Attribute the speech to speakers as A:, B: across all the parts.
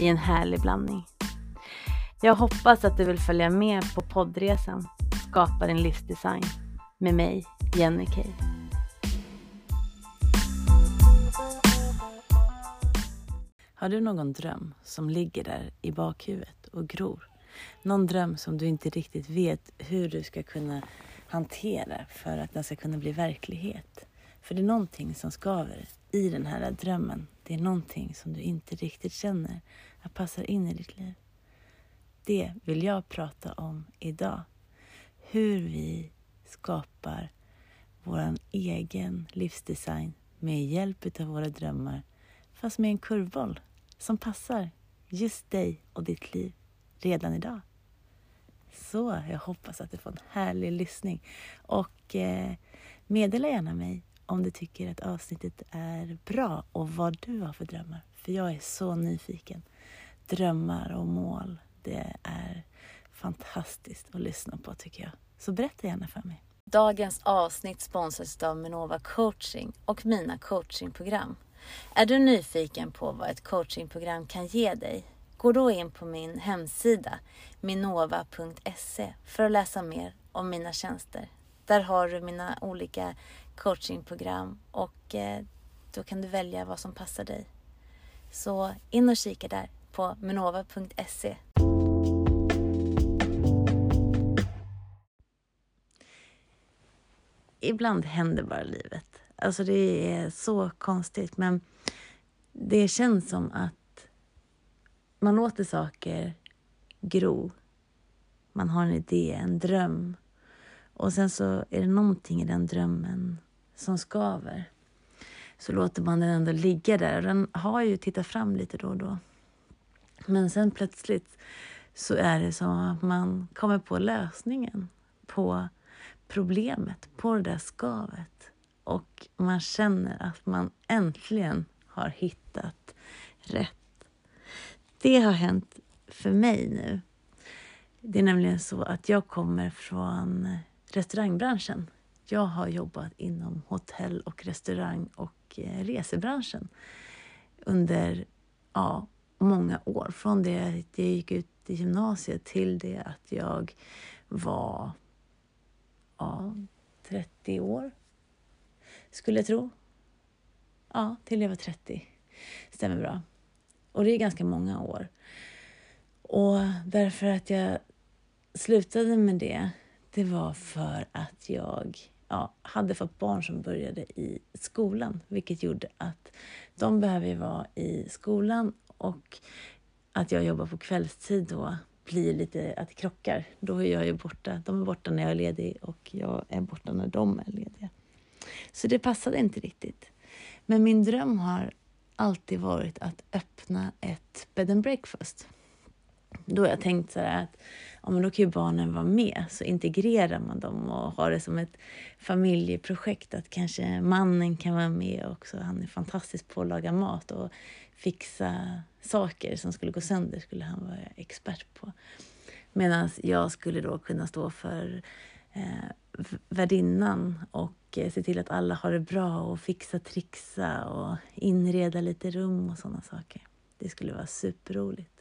A: i en härlig blandning. Jag hoppas att du vill följa med på poddresan Skapa din livsdesign med mig, Jenny Kay. Har du någon dröm som ligger där i bakhuvudet och gror? Någon dröm som du inte riktigt vet hur du ska kunna hantera för att den ska kunna bli verklighet? För det är någonting som skaver i den här drömmen. Det är någonting som du inte riktigt känner att passar in i ditt liv. Det vill jag prata om idag. Hur vi skapar vår egen livsdesign med hjälp av våra drömmar fast med en kurvboll som passar just dig och ditt liv redan idag. Så jag hoppas att du får en härlig lyssning och eh, meddela gärna mig om du tycker att avsnittet är bra och vad du har för drömmar. För jag är så nyfiken. Drömmar och mål, det är fantastiskt att lyssna på tycker jag. Så berätta gärna för mig. Dagens avsnitt sponsras av Minova coaching och mina coachingprogram. Är du nyfiken på vad ett coachingprogram kan ge dig? Gå då in på min hemsida minova.se för att läsa mer om mina tjänster. Där har du mina olika coachingprogram och eh, då kan du välja vad som passar dig. Så in och kika där på minova.se. Ibland händer bara livet. Alltså det är så konstigt men det känns som att man låter saker gro. Man har en idé, en dröm och sen så är det någonting i den drömmen som skaver. Så låter man den ändå ligga där och den har ju tittat fram lite då och då. Men sen plötsligt så är det som att man kommer på lösningen på problemet, på det där skavet. Och man känner att man äntligen har hittat rätt. Det har hänt för mig nu. Det är nämligen så att jag kommer från restaurangbranschen. Jag har jobbat inom hotell och restaurang och eh, resebranschen under ja, många år. Från det att jag gick ut i gymnasiet till det att jag var ja, 30 år, skulle jag tro. Ja, till jag var 30. Stämmer bra. Och det är ganska många år. Och därför att jag slutade med det det var för att jag ja, hade fått barn som började i skolan, vilket gjorde att de behöver vara i skolan och att jag jobbar på kvällstid då blir lite att det krockar. Då är jag ju borta. De är borta när jag är ledig och jag är borta när de är lediga. Så det passade inte riktigt. Men min dröm har alltid varit att öppna ett bed and breakfast. Då har jag tänkt så här att ja, men då kan ju barnen vara med. Så integrerar man dem och har det som ett familjeprojekt. Att kanske mannen kan vara med också. Han är fantastisk på att laga mat och fixa saker som skulle gå sönder skulle han vara expert på. Medan jag skulle då kunna stå för eh, värdinnan och eh, se till att alla har det bra och fixa, trixa och inreda lite rum och sådana saker. Det skulle vara superroligt.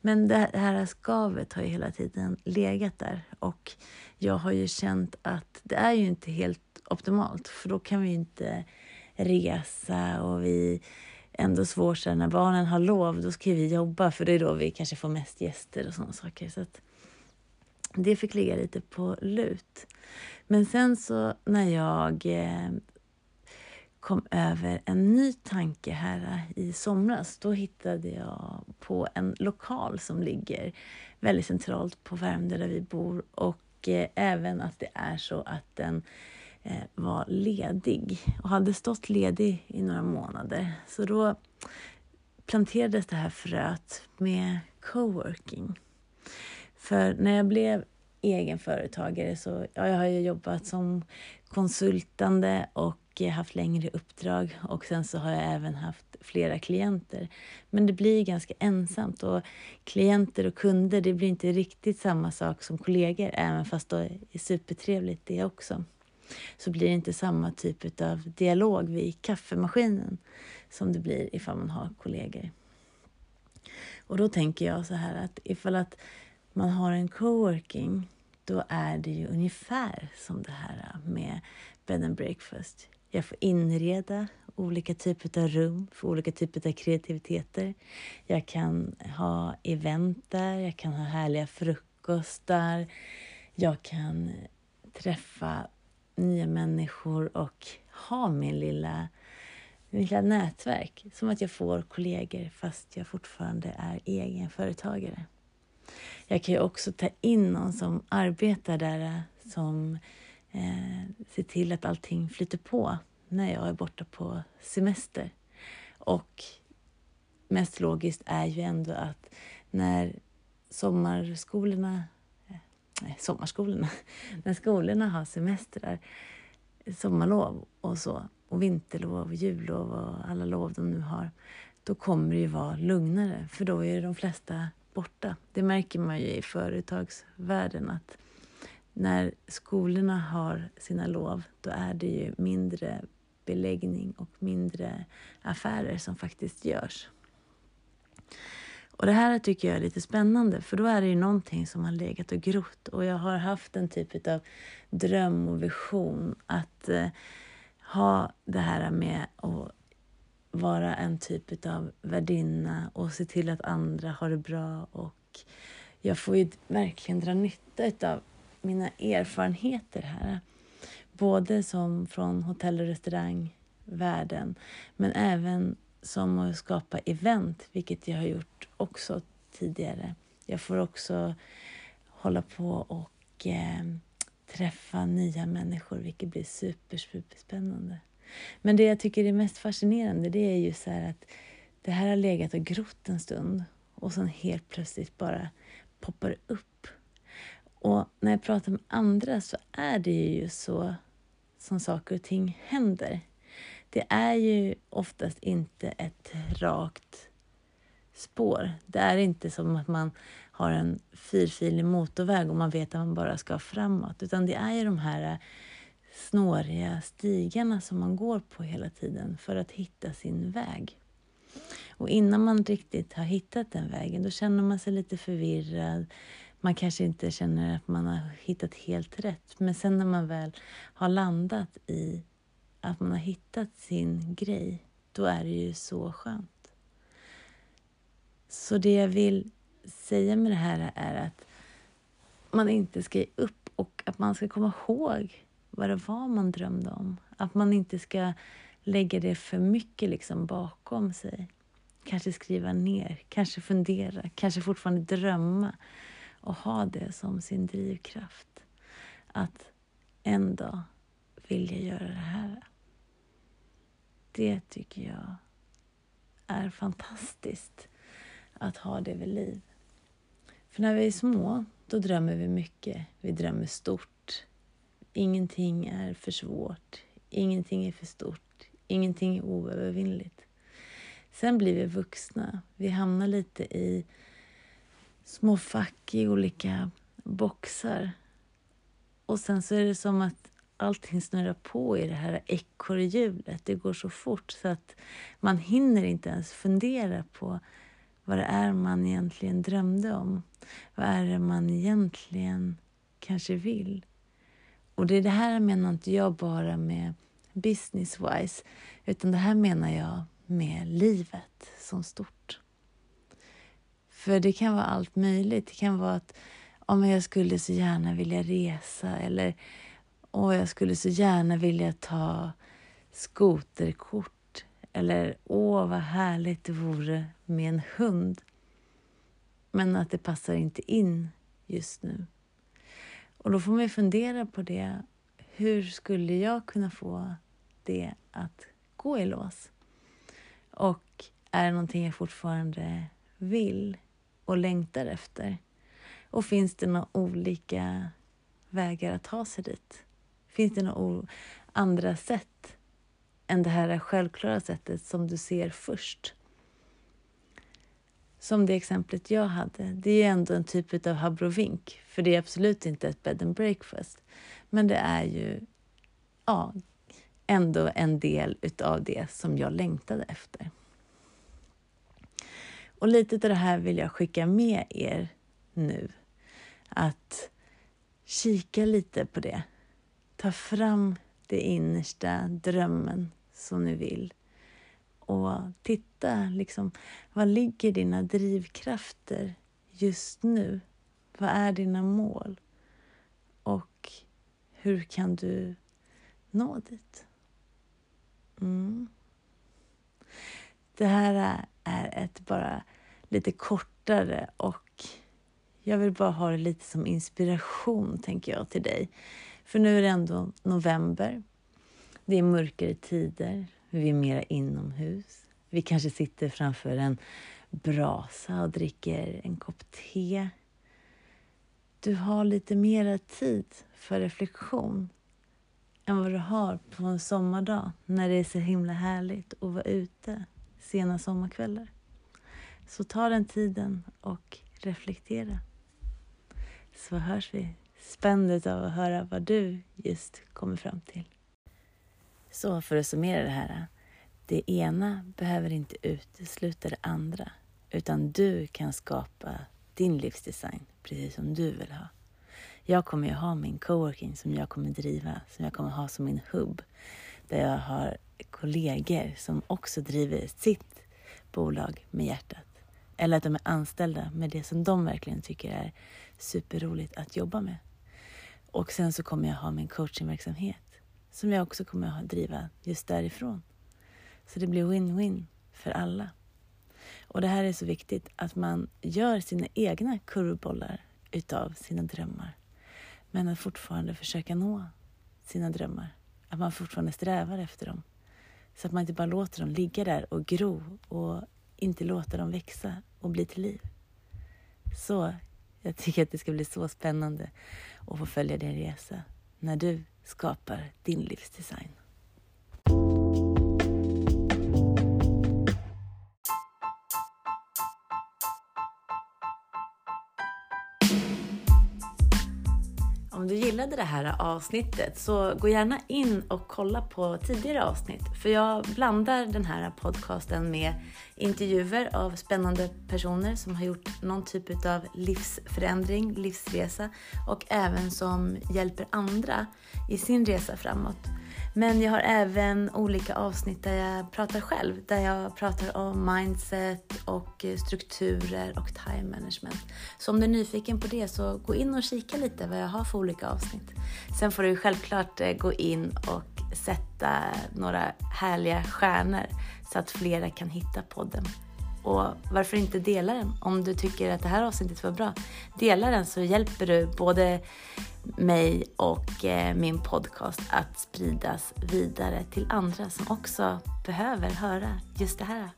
A: Men det här skavet har ju hela tiden legat där och jag har ju känt att det är ju inte helt optimalt för då kan vi inte resa och vi ändå svårt så när barnen har lov, då ska vi jobba för det är då vi kanske får mest gäster och sådana saker. Så att det fick ligga lite på lut. Men sen så när jag eh, kom över en ny tanke här eh, i somras. Då hittade jag på en lokal som ligger väldigt centralt på Värmdö där vi bor och eh, även att det är så att den eh, var ledig och hade stått ledig i några månader. Så då planterades det här fröet med coworking. För när jag blev egenföretagare så ja, jag har jag jobbat som konsultande och haft längre uppdrag och sen så har jag även haft flera klienter. Men det blir ganska ensamt och klienter och kunder det blir inte riktigt samma sak som kollegor även fast det är supertrevligt det också. Så blir det inte samma typ av dialog vid kaffemaskinen som det blir ifall man har kollegor. Och då tänker jag så här att ifall att man har en coworking då är det ju ungefär som det här med bed and breakfast. Jag får inreda olika typer av rum för olika typer av kreativiteter. Jag kan ha event där, jag kan ha härliga frukostar. Jag kan träffa nya människor och ha min lilla, min lilla nätverk. Som att jag får kollegor fast jag fortfarande är egenföretagare. Jag kan ju också ta in någon som arbetar där som eh, se till att allting flyter på när jag är borta på semester. Och mest logiskt är ju ändå att när sommarskolorna, eh, nej, sommarskolorna, när skolorna har semestrar, sommarlov och så, och vinterlov och jullov och alla lov de nu har, då kommer det ju vara lugnare, för då är de flesta borta. Det märker man ju i företagsvärlden att när skolorna har sina lov, då är det ju mindre beläggning och mindre affärer som faktiskt görs. Och det här tycker jag är lite spännande för då är det ju någonting som har legat och grott och jag har haft en typ av dröm och vision att eh, ha det här med att vara en typ av värdinna och se till att andra har det bra och jag får ju verkligen dra nytta av mina erfarenheter här. Både som från hotell och restaurangvärlden men även som att skapa event, vilket jag har gjort också tidigare. Jag får också hålla på och eh, träffa nya människor, vilket blir super, super spännande. Men det jag tycker är mest fascinerande, det är ju så att det här har legat och grott en stund och sen helt plötsligt bara poppar upp. Och när jag pratar med andra så är det ju så som saker och ting händer. Det är ju oftast inte ett rakt spår. Det är inte som att man har en fyrfilig motorväg och man vet att man bara ska framåt, utan det är ju de här snåriga stigarna som man går på hela tiden för att hitta sin väg. Och innan man riktigt har hittat den vägen, då känner man sig lite förvirrad. Man kanske inte känner att man har hittat helt rätt. Men sen när man väl har landat i att man har hittat sin grej, då är det ju så skönt. Så det jag vill säga med det här är att man inte ska ge upp och att man ska komma ihåg vad det var man drömde om. Att man inte ska lägga det för mycket liksom bakom sig. Kanske skriva ner, kanske fundera, kanske fortfarande drömma och ha det som sin drivkraft. Att en dag vill jag göra det här. Det tycker jag är fantastiskt att ha det vid liv. För när vi är små, då drömmer vi mycket. Vi drömmer stort. Ingenting är för svårt. Ingenting är för stort. Ingenting är oövervinnligt. Sen blir vi vuxna. Vi hamnar lite i små fack i olika boxar. Och sen så är det som att allting snurrar på i det här ekorrhjulet. Det går så fort så att man hinner inte ens fundera på vad det är man egentligen drömde om. Vad är det man egentligen kanske vill? Och det, det här menar inte jag bara med business-wise, utan det här menar jag med livet som stort. För det kan vara allt möjligt. Det kan vara att om jag skulle så gärna vilja resa eller åh, jag skulle så gärna vilja ta skoterkort eller åh vad härligt det vore med en hund. Men att det passar inte in just nu. Och då får man fundera på det. Hur skulle jag kunna få det att gå i lås? Och är det någonting jag fortfarande vill och längtar efter? Och finns det några olika vägar att ta sig dit? Finns det några andra sätt än det här självklara sättet som du ser först? Som det exemplet jag hade, det är ändå en typ av habrovink, för det är absolut inte ett bed and breakfast. Men det är ju ja, ändå en del utav det som jag längtade efter. Och lite av det här vill jag skicka med er nu. Att kika lite på det. Ta fram det innersta drömmen som ni vill. Och titta, liksom, vad ligger dina drivkrafter just nu? Vad är dina mål? Och hur kan du nå dit? Mm. Det här är ett bara lite kortare och jag vill bara ha det lite som inspiration, tänker jag, till dig. För nu är det ändå november. Det är mörkare tider. Vi är mera inomhus. Vi kanske sitter framför en brasa och dricker en kopp te. Du har lite mera tid för reflektion än vad du har på en sommardag när det är så himla härligt att vara ute sena sommarkvällar. Så ta den tiden och reflektera. Så hörs vi. spänd av att höra vad du just kommer fram till. Så för att summera det här. Det ena behöver inte utesluta det andra, utan du kan skapa din livsdesign precis som du vill ha. Jag kommer ju ha min coworking som jag kommer driva, som jag kommer ha som min hubb, där jag har kollegor som också driver sitt bolag med hjärtat. Eller att de är anställda med det som de verkligen tycker är superroligt att jobba med. Och sen så kommer jag ha min coachingverksamhet som jag också kommer att driva just därifrån. Så det blir win-win för alla. Och det här är så viktigt att man gör sina egna kurvbollar utav sina drömmar. Men att fortfarande försöka nå sina drömmar. Att man fortfarande strävar efter dem. Så att man inte bara låter dem ligga där och gro och inte låter dem växa och bli till liv. Så jag tycker att det ska bli så spännande att få följa din resa när du skapar din livsdesign. Gillade det här avsnittet så gå gärna in och kolla på tidigare avsnitt. För jag blandar den här podcasten med intervjuer av spännande personer som har gjort någon typ av livsförändring, livsresa och även som hjälper andra i sin resa framåt. Men jag har även olika avsnitt där jag pratar själv. Där jag pratar om mindset och eh, strukturer och time management. Så om du är nyfiken på det så gå in och kika lite vad jag har för olika avsnitt. Sen får du självklart eh, gå in och sätta några härliga stjärnor så att flera kan hitta podden. Och varför inte dela den om du tycker att det här avsnittet var bra? Dela den så hjälper du både mig och eh, min podcast att spridas vidare till andra som också behöver höra just det här.